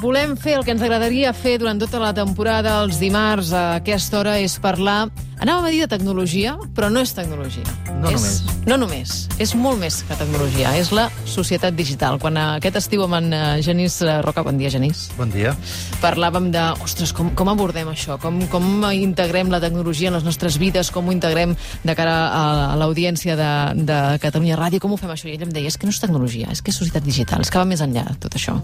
Volem fer, el que ens agradaria fer durant tota la temporada, els dimarts a aquesta hora, és parlar... Anàvem a dir de tecnologia, però no és tecnologia. No és, només. No només. És molt més que tecnologia. És la societat digital. Quan eh, aquest estiu amb en eh, Genís eh, Roca... Bon dia, Genís. Bon dia. Parlàvem de, ostres, com, com abordem això? Com, com integrem la tecnologia en les nostres vides? Com ho integrem de cara a, a l'audiència de, de Catalunya Ràdio? Com ho fem això? I ell em deia, és que no és tecnologia, és que és societat digital, és que va més enllà tot això.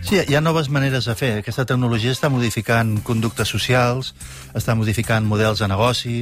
Sí, hi ha noves maneres de fer. Aquesta tecnologia està modificant conductes socials, està modificant models de negoci,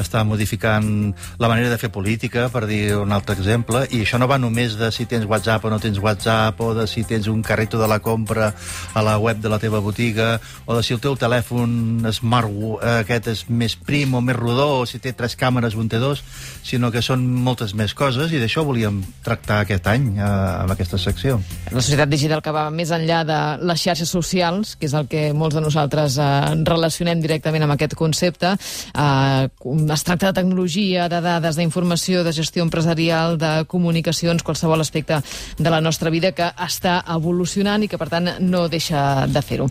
està modificant la manera de fer política, per dir un altre exemple, i això no va només de si tens WhatsApp o no tens WhatsApp, o de si tens un carrito de la compra a la web de la teva botiga, o de si el teu telèfon smart aquest és més prim o més rodó, o si té tres càmeres o un té dos, sinó que són moltes més coses, i d'això volíem tractar aquest any eh, amb aquesta secció. La societat digital que va més enllà de les xarxes socials, que és el que molts de nosaltres eh, relacionem directament amb aquest concepte. Eh, es tracta de tecnologia, de dades, d'informació, de gestió empresarial, de comunicacions, qualsevol aspecte de la nostra vida que està evolucionant i que, per tant, no deixa de fer-ho.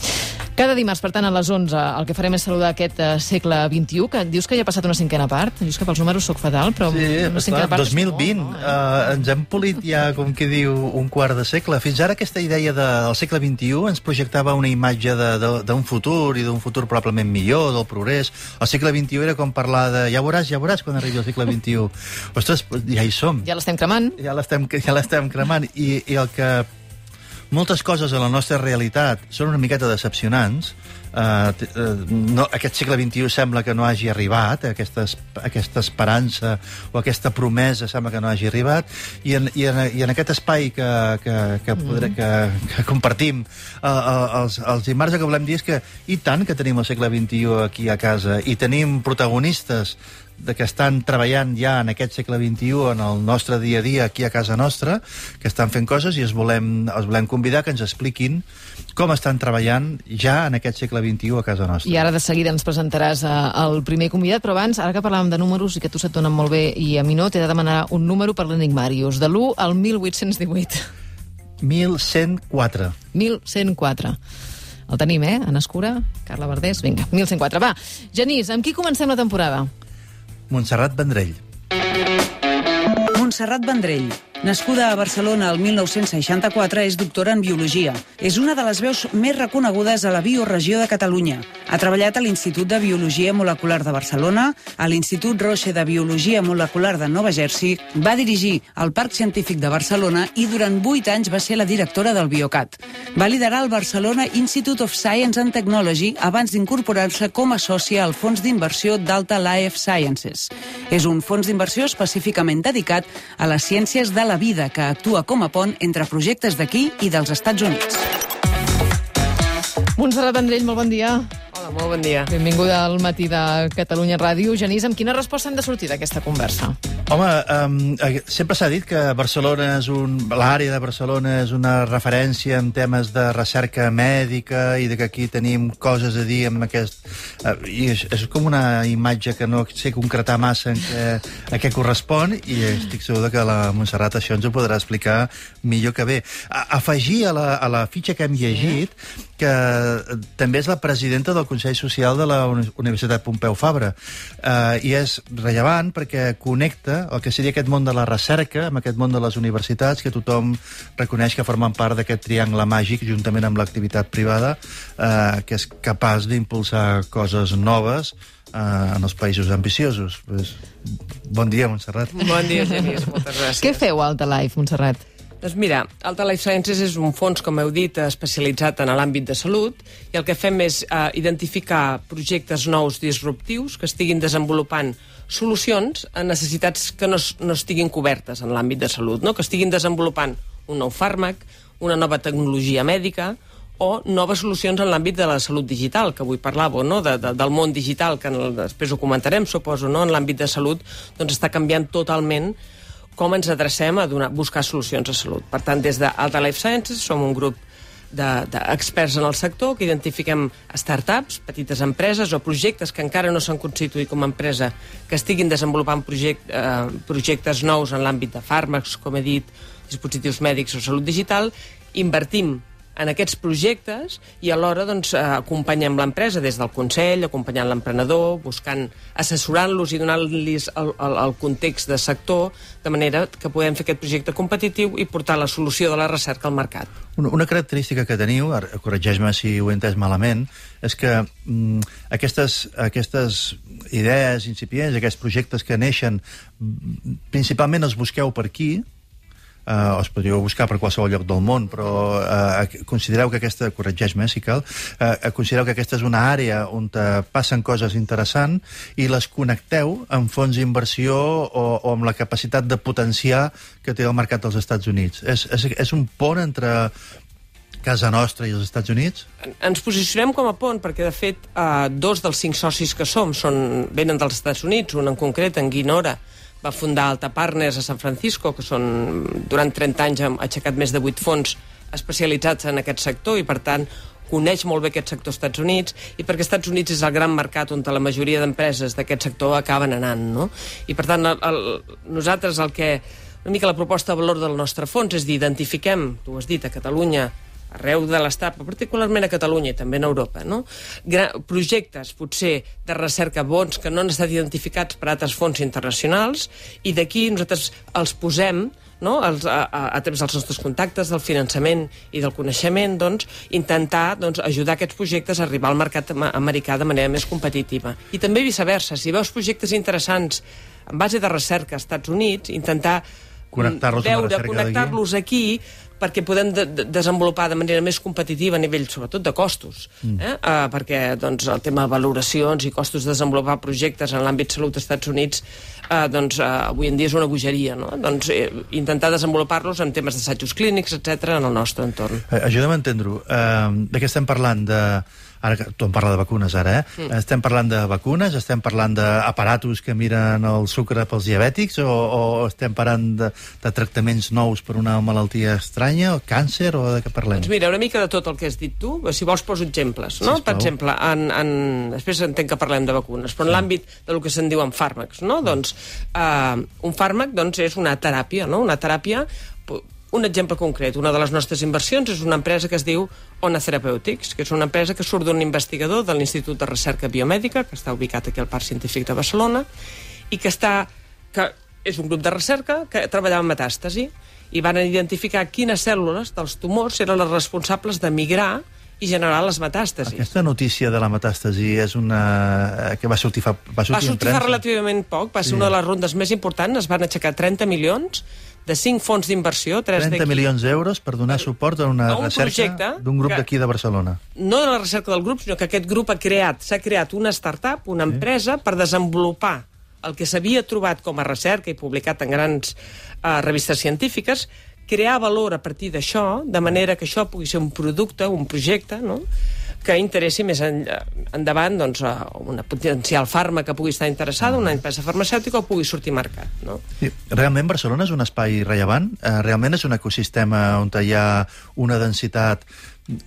Cada dimarts, per tant, a les 11, el que farem és saludar aquest eh, segle XXI, que dius que ja ha passat una cinquena part. Dius que pels números sóc fatal, però Sí, una cinquena part... és 2020, molt, no, eh? ens hem polit ja, com que diu, un quart de segle. Fins ara aquesta idea de, del segle XXI ens projectava una imatge d'un futur i d'un futur probablement millor, del progrés. El segle XXI era com parlar de ja veuràs, ja veuràs quan arribi el segle XXI. Ostres, ja hi som. Ja l'estem cremant. Ja l'estem ja l'estem cremant. I, I el que moltes coses a la nostra realitat són una miqueta decepcionants. Uh, uh, no, aquest segle XXI sembla que no hagi arribat, aquesta, es- aquesta esperança o aquesta promesa sembla que no hagi arribat, i en, i en, i en aquest espai que, que, que, podré, que, que compartim uh, uh, els, els dimarts el que volem dir és que i tant que tenim el segle XXI aquí a casa i tenim protagonistes de que estan treballant ja en aquest segle XXI en el nostre dia a dia aquí a casa nostra, que estan fent coses i els volem, els volem convidar que ens expliquin com estan treballant ja en aquest segle XXI a casa nostra. I ara de seguida ens presentaràs eh, el primer convidat, però abans, ara que parlàvem de números i que tu se't donen molt bé i a mi no, t'he de demanar un número per l'Enigmàrius, de l'1 al 1818. 1104. 1104. El tenim, eh? En Escura, Carla Verdés, vinga, 1104. Va, Genís, amb qui comencem la temporada? Montserrat Vendrell. Montserrat Vendrell, nascuda a Barcelona el 1964, és doctora en Biologia. És una de les veus més reconegudes a la bioregió de Catalunya. Ha treballat a l'Institut de Biologia Molecular de Barcelona, a l'Institut Roche de Biologia Molecular de Nova Jersey, va dirigir el Parc Científic de Barcelona i durant vuit anys va ser la directora del Biocat. Va liderar el Barcelona Institute of Science and Technology abans d'incorporar-se com a sòcia al fons d'inversió d'Alta Life Sciences. És un fons d'inversió específicament dedicat a les ciències de la vida que actua com a pont entre projectes d'aquí i dels Estats Units. Montserrat Vendrell, molt bon dia. Hola, molt bon dia. Benvinguda al matí de Catalunya Ràdio. Genís, amb quina resposta hem de sortir d'aquesta conversa? Home, um, sempre s'ha dit que Barcelona és un... l'àrea de Barcelona és una referència en temes de recerca mèdica i de que aquí tenim coses a dir amb aquest... Uh, I és, és com una imatge que no sé concretar massa en què, a què correspon i estic segur que la Montserrat això ens ho podrà explicar millor que bé. A, afegir a la, a la fitxa que hem llegit que també és la presidenta del Consell Social de la Uni- Universitat Pompeu Fabra. Uh, I és rellevant perquè connecta el que seria aquest món de la recerca amb aquest món de les universitats, que tothom reconeix que formen part d'aquest triangle màgic, juntament amb l'activitat privada, uh, que és capaç d'impulsar coses noves uh, en els països ambiciosos. Pues, bon dia, Montserrat. Bon dia, Genís, moltes gràcies. Què feu a Alta Life, Montserrat? Doncs mira, Alta Life Sciences és un fons, com heu dit, especialitzat en l'àmbit de salut i el que fem és eh, identificar projectes nous disruptius que estiguin desenvolupant solucions a necessitats que no, no estiguin cobertes en l'àmbit de salut, no? que estiguin desenvolupant un nou fàrmac, una nova tecnologia mèdica o noves solucions en l'àmbit de la salut digital, que avui parlàveu, no? de, de, del món digital, que el, després ho comentarem, suposo, no? en l'àmbit de salut, doncs està canviant totalment com ens adrecem a donar, buscar solucions a salut. Per tant, des d'Alta Life Sciences som un grup de- d'experts en el sector que identifiquem startups, petites empreses o projectes que encara no s'han constituït com a empresa que estiguin desenvolupant project, eh, projectes nous en l'àmbit de fàrmacs, com he dit, dispositius mèdics o salut digital, invertim en aquests projectes i alhora doncs, eh, acompanyem l'empresa des del Consell, acompanyant l'emprenedor, buscant, assessorant-los i donant-los el, el, el context de sector, de manera que podem fer aquest projecte competitiu i portar la solució de la recerca al mercat. Una, una característica que teniu, corregeix-me si ho he entès malament, és que mm, aquestes, aquestes idees incipients, aquests projectes que neixen, mm, principalment els busqueu per aquí, eh, els podríeu buscar per qualsevol lloc del món, però eh, considereu que aquesta, corregeix-me si cal, eh, considereu que aquesta és una àrea on passen coses interessants i les connecteu amb fons d'inversió o, o amb la capacitat de potenciar que té el mercat dels Estats Units. És, és, és un pont entre casa nostra i els Estats Units? Ens posicionem com a pont perquè, de fet, eh, dos dels cinc socis que som són, venen dels Estats Units, un en concret, en Guinora, va fundar Alta Partners a San Francisco, que són, durant 30 anys han aixecat més de 8 fons especialitzats en aquest sector i, per tant, coneix molt bé aquest sector als Estats Units i perquè Estats Units és el gran mercat on la majoria d'empreses d'aquest sector acaben anant, no? I, per tant, el, el, nosaltres el que... Una mica la proposta de valor del nostre fons és d'identifiquem, tu has dit, a Catalunya, arreu de l'Estat, però particularment a Catalunya i també en Europa, no? Gra projectes, potser, de recerca bons que no han estat identificats per altres fons internacionals i d'aquí nosaltres els posem no? Els, a, a, a través dels nostres contactes, del finançament i del coneixement, doncs, intentar doncs, ajudar aquests projectes a arribar al mercat americà de manera més competitiva. I també viceversa, si veus projectes interessants en base de recerca als Estats Units, intentar connectar-los veure, connectar-los aquí perquè podem de de desenvolupar de manera més competitiva a nivell, sobretot, de costos. Mm. Eh? Uh, perquè doncs, el tema de valoracions i costos de desenvolupar projectes en l'àmbit salut als Estats Units uh, doncs, uh, avui en dia és una bogeria. No? Doncs, eh, intentar desenvolupar-los en temes d'assajos clínics, etc en el nostre entorn. Eh, Ajuda'm a entendre-ho. Uh, de què estem parlant? De ara que em parla de vacunes ara, eh? Mm. Estem parlant de vacunes, estem parlant d'aparatos que miren el sucre pels diabètics o, o estem parlant de, de tractaments nous per una malaltia estranya, o càncer, o de què parlem? Doncs mira, una mica de tot el que has dit tu, si vols poso exemples, no? per exemple, en, en... després entenc que parlem de vacunes, però en sí. l'àmbit de lo que se'n diuen fàrmacs, no? Mm. Doncs uh, un fàrmac doncs, és una teràpia, no? Una teràpia un exemple concret, una de les nostres inversions és una empresa que es diu Ona Therapeutics, que és una empresa que surt d'un investigador de l'Institut de Recerca Biomèdica, que està ubicat aquí al Parc Científic de Barcelona, i que està que és un grup de recerca que treballava en metàstasi i van identificar quines cèl·lules dels tumors eren les responsables de migrar i generar les metàstasis. Aquesta notícia de la metàstasi és una... que va sortir fa, va sortir, va sortir fa relativament poc, va ser sí. una de les rondes més importants, es van aixecar 30 milions de 5 fons d'inversió, 30 milions d'euros per donar suport a una a recerca d'un grup d'aquí de Barcelona. No de la recerca del grup, sinó que aquest grup ha creat, s'ha creat una startup, una sí. empresa, per desenvolupar el que s'havia trobat com a recerca i publicat en grans uh, revistes científiques, crear valor a partir d'això, de manera que això pugui ser un producte, un projecte, no?, que interessi més en, endavant doncs, una potencial fàrmac que pugui estar interessada, una empresa farmacèutica o pugui sortir a mercat. No? Realment Barcelona és un espai rellevant? Eh, realment és un ecosistema on hi ha una densitat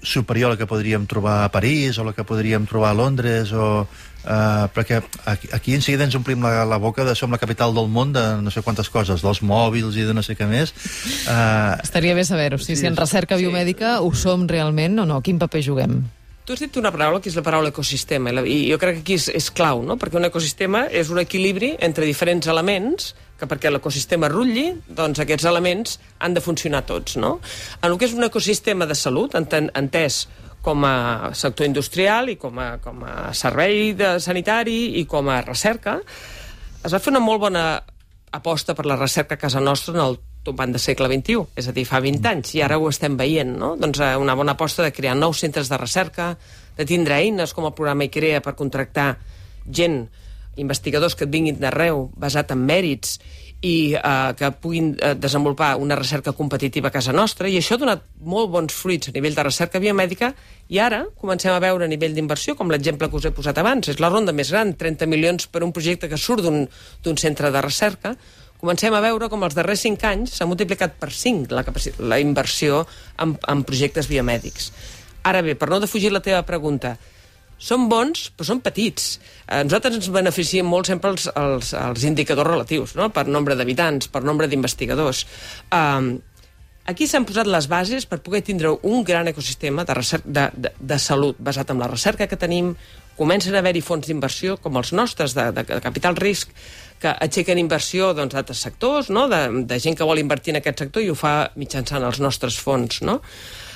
superior a la que podríem trobar a París o la que podríem trobar a Londres o, Uh, perquè aquí, aquí en seguida ens omplim la, la boca de som la capital del món de no sé quantes coses, dels mòbils i de no sé què més. Uh, Estaria bé saber-ho, si, sí, si en recerca biomèdica sí. ho som realment o no, quin paper juguem? Tu has dit una paraula que és la paraula ecosistema, i jo crec que aquí és, és clau, no? perquè un ecosistema és un equilibri entre diferents elements que perquè l'ecosistema rutlli, doncs aquests elements han de funcionar tots. No? En el que és un ecosistema de salut, enten, entès com a sector industrial i com a, com a servei de sanitari i com a recerca, es va fer una molt bona aposta per la recerca a casa nostra en el tombant de segle XXI, és a dir, fa 20 anys, i ara ho estem veient, no? Doncs eh, una bona aposta de crear nous centres de recerca, de tindre eines com el programa ICREA per contractar gent, investigadors que et vinguin d'arreu, basat en mèrits, i eh, que puguin eh, desenvolupar una recerca competitiva a casa nostra, i això ha donat molt bons fruits a nivell de recerca biomèdica, i ara comencem a veure a nivell d'inversió, com l'exemple que us he posat abans, és la ronda més gran, 30 milions per un projecte que surt d'un centre de recerca, comencem a veure com els darrers 5 anys s'ha multiplicat per 5 la, la inversió en, en projectes biomèdics. Ara bé, per no defugir la teva pregunta, són bons, però són petits. Eh, nosaltres ens beneficiem molt sempre els, els, els indicadors relatius, no? per nombre d'habitants, per nombre d'investigadors. Um, Aquí s'han posat les bases per poder tindre un gran ecosistema de, de, de, de salut basat en la recerca que tenim. Comencen a haver-hi fons d'inversió, com els nostres, de, de, de capital risc, que aixequen inversió d'altres doncs, sectors, no? de, de gent que vol invertir en aquest sector i ho fa mitjançant els nostres fons. No?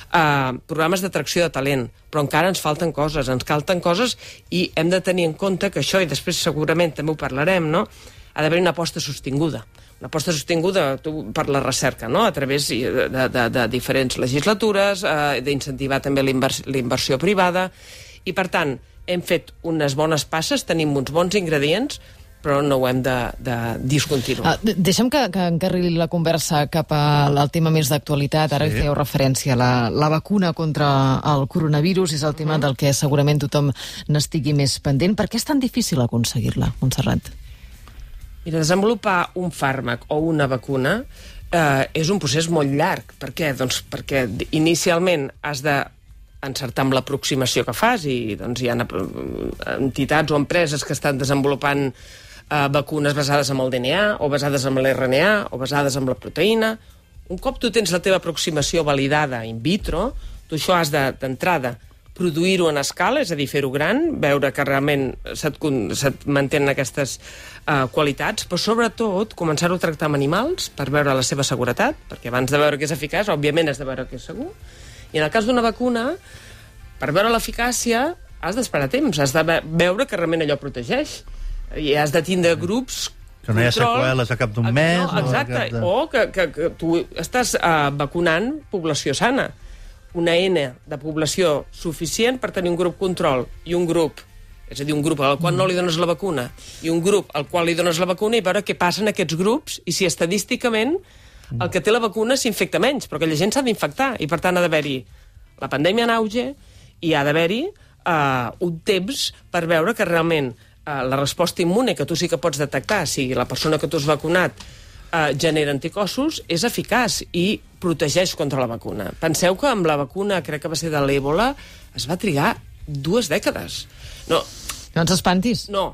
Uh, programes d'atracció de talent, però encara ens falten coses, ens falten coses i hem de tenir en compte que això, i després segurament també ho parlarem, no? ha d'haver una aposta sostinguda una aposta sostinguda tu, per la recerca, no? a través de, de, de diferents legislatures, eh, d'incentivar també la inversió privada, i per tant hem fet unes bones passes, tenim uns bons ingredients, però no ho hem de, de discontinuar. Uh, deixa'm que, que encarrili la conversa cap al tema més d'actualitat. Ara sí. fèieu referència a la, la vacuna contra el coronavirus, és el tema uh -huh. del que segurament tothom n'estigui més pendent. Per què és tan difícil aconseguir-la, Montserrat? Mira, desenvolupar un fàrmac o una vacuna eh, és un procés molt llarg. Per què? Doncs perquè inicialment has de encertar amb l'aproximació que fas i doncs, hi ha entitats o empreses que estan desenvolupant eh, vacunes basades en el DNA o basades en l'RNA o basades en la proteïna. Un cop tu tens la teva aproximació validada in vitro, tu això has d'entrada de, produir-ho en escala, és a dir, fer-ho gran, veure que realment se't, se't mantenen aquestes uh, qualitats, però sobretot començar-ho a tractar amb animals per veure la seva seguretat, perquè abans de veure que és eficaç, òbviament has de veure que és segur, i en el cas d'una vacuna, per veure l'eficàcia has d'esperar temps, has de veure que realment allò protegeix, i has de tindre grups que no hi ha seqüeles a cap d'un mes. No, exacte, o, de... o que, que, que tu estàs uh, vacunant població sana una N de població suficient per tenir un grup control i un grup és a dir, un grup al qual no li dones la vacuna i un grup al qual li dones la vacuna i veure què passa en aquests grups i si estadísticament el que té la vacuna s'infecta menys, però aquella gent s'ha d'infectar i per tant ha d'haver-hi la pandèmia en auge i ha d'haver-hi uh, un temps per veure que realment la resposta immune que tu sí que pots detectar, sigui la persona que tu has vacunat eh, genera anticossos, és eficaç i protegeix contra la vacuna. Penseu que amb la vacuna, crec que va ser de l'èbola, es va trigar dues dècades. No, no ens espantis. No,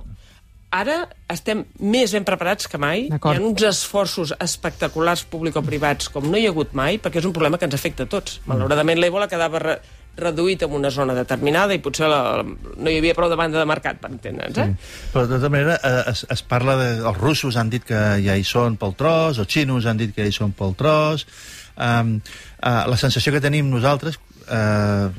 ara estem més ben preparats que mai. Hi ha uns esforços espectaculars público-privats com no hi ha hagut mai, perquè és un problema que ens afecta a tots. Malauradament l'èbola quedava re reduït en una zona determinada i potser la, no hi havia prou demanda de mercat, per entendre'ns. Eh? Sí. Però, de tota manera, eh, es, es parla de... Els russos han dit que ja hi són pel tros, els xinos han dit que ja hi són pel tros... Um, uh, la sensació que tenim nosaltres... Uh,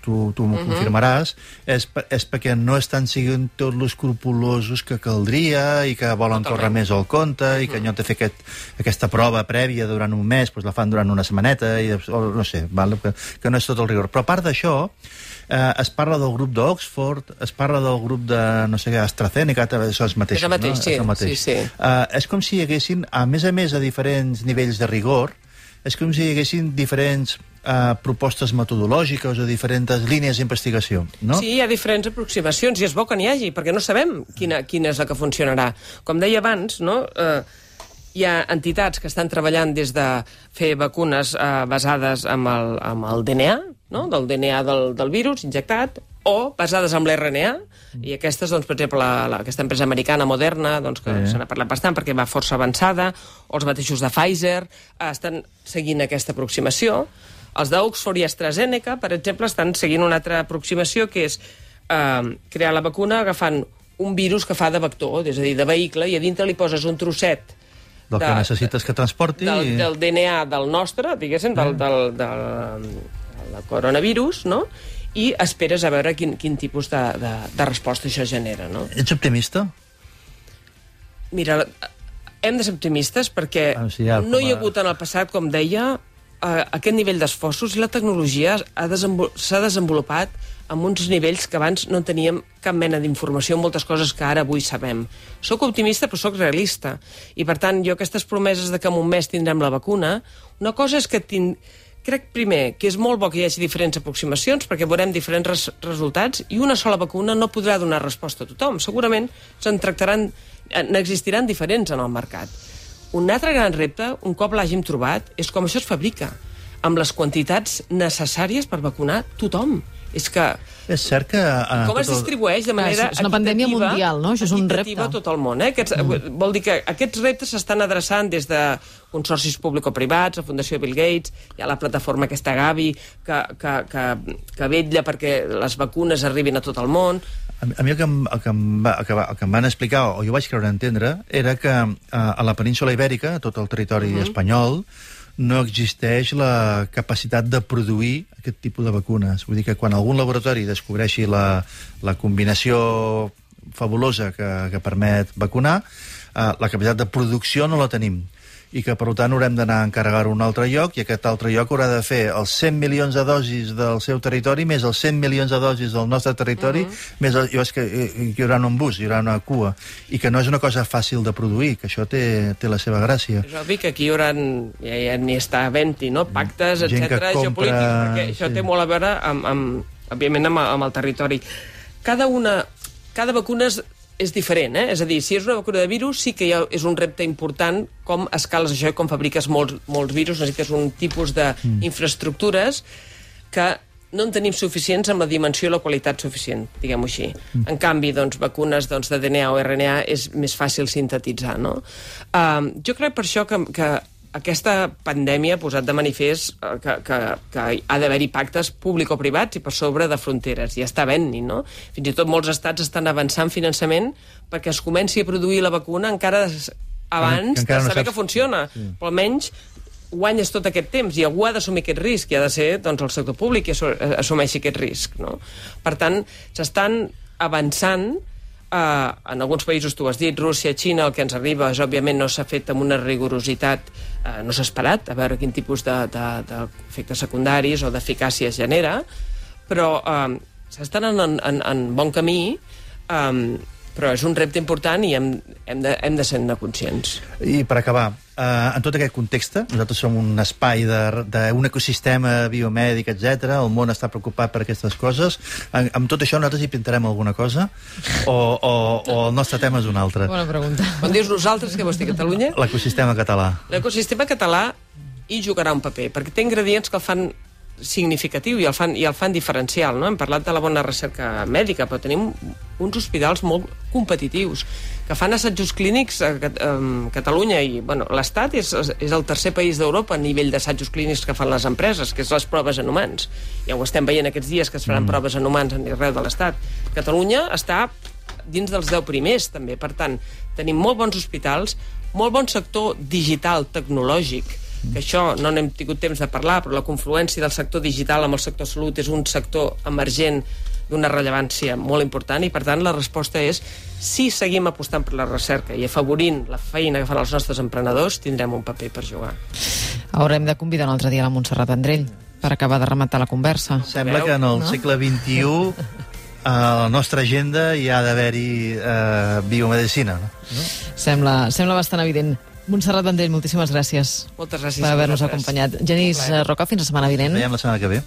tu, tu m'ho uh mhm. -huh. confirmaràs, és, és perquè no estan siguent tots els escrupulosos que caldria i que volen Totalment. córrer més al compte uh -huh. i que en lloc de fer aquest, aquesta prova prèvia durant un mes, doncs la fan durant una setmaneta, i, o, no sé, val? Que, que no és tot el rigor. Però a part d'això, eh, es parla del grup d'Oxford, es parla del grup de, no sé què, AstraZeneca, això és mateix. És el mateix, no? sí. És el mateix. Sí, sí. Eh, és com si hi haguessin, a més a més a diferents nivells de rigor, és com si hi haguessin diferents eh, propostes metodològiques o diferents línies d'investigació, no? Sí, hi ha diferents aproximacions, i és bo que n'hi hagi, perquè no sabem quina, quina és la que funcionarà. Com deia abans, no? Eh, hi ha entitats que estan treballant des de fer vacunes eh, basades amb el, amb el DNA, no? del DNA del, del virus injectat, o basades en l'RNA, i aquestes, doncs, per exemple, la, la, aquesta empresa americana Moderna, doncs, que sí. se n'ha parlat bastant perquè va força avançada, o els mateixos de Pfizer, eh, estan seguint aquesta aproximació. Els d'Oxford i AstraZeneca, per exemple, estan seguint una altra aproximació que és eh, crear la vacuna agafant un virus que fa de vector, és a dir, de vehicle, i a dintre li poses un trosset del de, que necessites que transporti... Del, del DNA del nostre, diguéssim, del, del, del, del, del coronavirus, no? I esperes a veure quin, quin tipus de, de, de resposta això genera. No? Ets optimista? Mira, hem de ser optimistes perquè ah, sí, ja, no hi ha hagut en el passat, com deia, eh, aquest nivell d'esforços i la tecnologia s'ha desenvol desenvolupat amb uns nivells que abans no teníem cap mena d'informació, moltes coses que ara avui sabem. Soc optimista, però sóc realista. I, per tant, jo aquestes promeses de que en un mes tindrem la vacuna, una cosa és que tinc... Crec, primer, que és molt bo que hi hagi diferents aproximacions perquè veurem diferents res resultats i una sola vacuna no podrà donar resposta a tothom. Segurament se'n tractaran, n'existiran diferents en el mercat. Un altre gran repte, un cop l'hàgim trobat, és com això es fabrica. amb les quantitats necessàries per vacunar tothom. És que És cert que... eh, com es distribueix de manera és una pandèmia mundial, no? Això és un repte. a tot el món. Eh? Aquests, mm. Vol dir que aquests reptes s'estan adreçant des de consorcis público-privats, la Fundació Bill Gates, hi ha la plataforma aquesta Gavi, que, que, que, que vetlla perquè les vacunes arribin a tot el món. A mi- a mi el que, em, el, que em va, el, que va, el que em van explicar, o jo vaig creure entendre, era que eh, a la península ibèrica, a tot el territori espanyol, no existeix la capacitat de produir aquest tipus de vacunes. Vull dir que quan algun laboratori descobreixi la, la combinació fabulosa que, que permet vacunar, eh, la capacitat de producció no la tenim i que, per tant, haurem d'anar a encarregar a un altre lloc i aquest altre lloc haurà de fer els 100 milions de dosis del seu territori més els 100 milions de dosis del nostre territori, uh -huh. més el, jo és que eh, hi haurà un bus, hi haurà una cua, i que no és una cosa fàcil de produir, que això té, té la seva gràcia. És obvi que aquí hi haurà, ja, ja n'hi està havent-hi, no? pactes, etc compra- geopolítics, perquè això sí. té molt a veure, amb, amb, òbviament, amb, amb el territori. Cada una, cada vacuna és, és diferent, eh? És a dir, si és una vacuna de virus, sí que ha, és un repte important com escales això i com fabriques molts, molts virus, necessites un tipus d'infraestructures que no en tenim suficients amb la dimensió i la qualitat suficient, diguem-ho així. Mm. En canvi, doncs, vacunes doncs, de DNA o RNA és més fàcil sintetitzar, no? Uh, jo crec per això que, que aquesta pandèmia ha posat de manifest eh, que, que, que ha d'haver-hi pactes público-privats i per sobre de fronteres. I està havent-n'hi, no? Fins i tot molts estats estan avançant finançament perquè es comenci a produir la vacuna encara abans encara de no saber saps- que funciona. Sí. Però almenys guanyes tot aquest temps i algú ha d'assumir aquest risc i ha de ser doncs, el sector públic assu- assumeixi aquest risc. No? Per tant, s'estan avançant eh, en alguns països, tu has dit, Rússia, Xina, el que ens arriba és, òbviament, no s'ha fet amb una rigorositat, eh, no s'ha esperat a veure quin tipus d'efectes de, de, secundaris o d'eficàcia es genera, però eh, s'estan en, en, en, bon camí, eh, però és un repte important i hem, hem de, hem de ser-ne conscients. I per acabar, eh, en tot aquest context, nosaltres som un espai de- d'un ecosistema biomèdic, etc. el món està preocupat per aquestes coses. En, amb tot això nosaltres hi pintarem alguna cosa? O, o, o el nostre tema és un altre? Bona pregunta. Quan dius nosaltres, què vols dir, Catalunya? L'ecosistema català. L'ecosistema català hi jugarà un paper, perquè té ingredients que el fan significatiu i el fan, i el fan diferencial. No? Hem parlat de la bona recerca mèdica, però tenim uns hospitals molt competitius que fan assajos clínics a, Cat- a Catalunya i bueno, l'Estat és, és el tercer país d'Europa a nivell d'assajos clínics que fan les empreses, que és les proves en humans. Ja ho estem veient aquests dies que es faran mm. proves en humans arreu de l'Estat. Catalunya està dins dels 10 primers, també. Per tant, tenim molt bons hospitals, molt bon sector digital, tecnològic, que això no n'hem tingut temps de parlar, però la confluència del sector digital amb el sector salut és un sector emergent d'una rellevància molt important i, per tant, la resposta és si seguim apostant per la recerca i afavorint la feina que fan els nostres emprenedors, tindrem un paper per jugar. Haurem de convidar un altre dia la Montserrat Vendrell per acabar de rematar la conversa. Sembla Veu? que en el No? segle XXI a la nostra agenda hi ha d'haver-hi eh, biomedicina. No? Sembla, sembla bastant evident. Montserrat Vendrell, moltíssimes gràcies Moltes gràcies per a haver-nos acompanyat. Genís. Roca, fins la setmana vinent. Ens veiem la setmana que ve.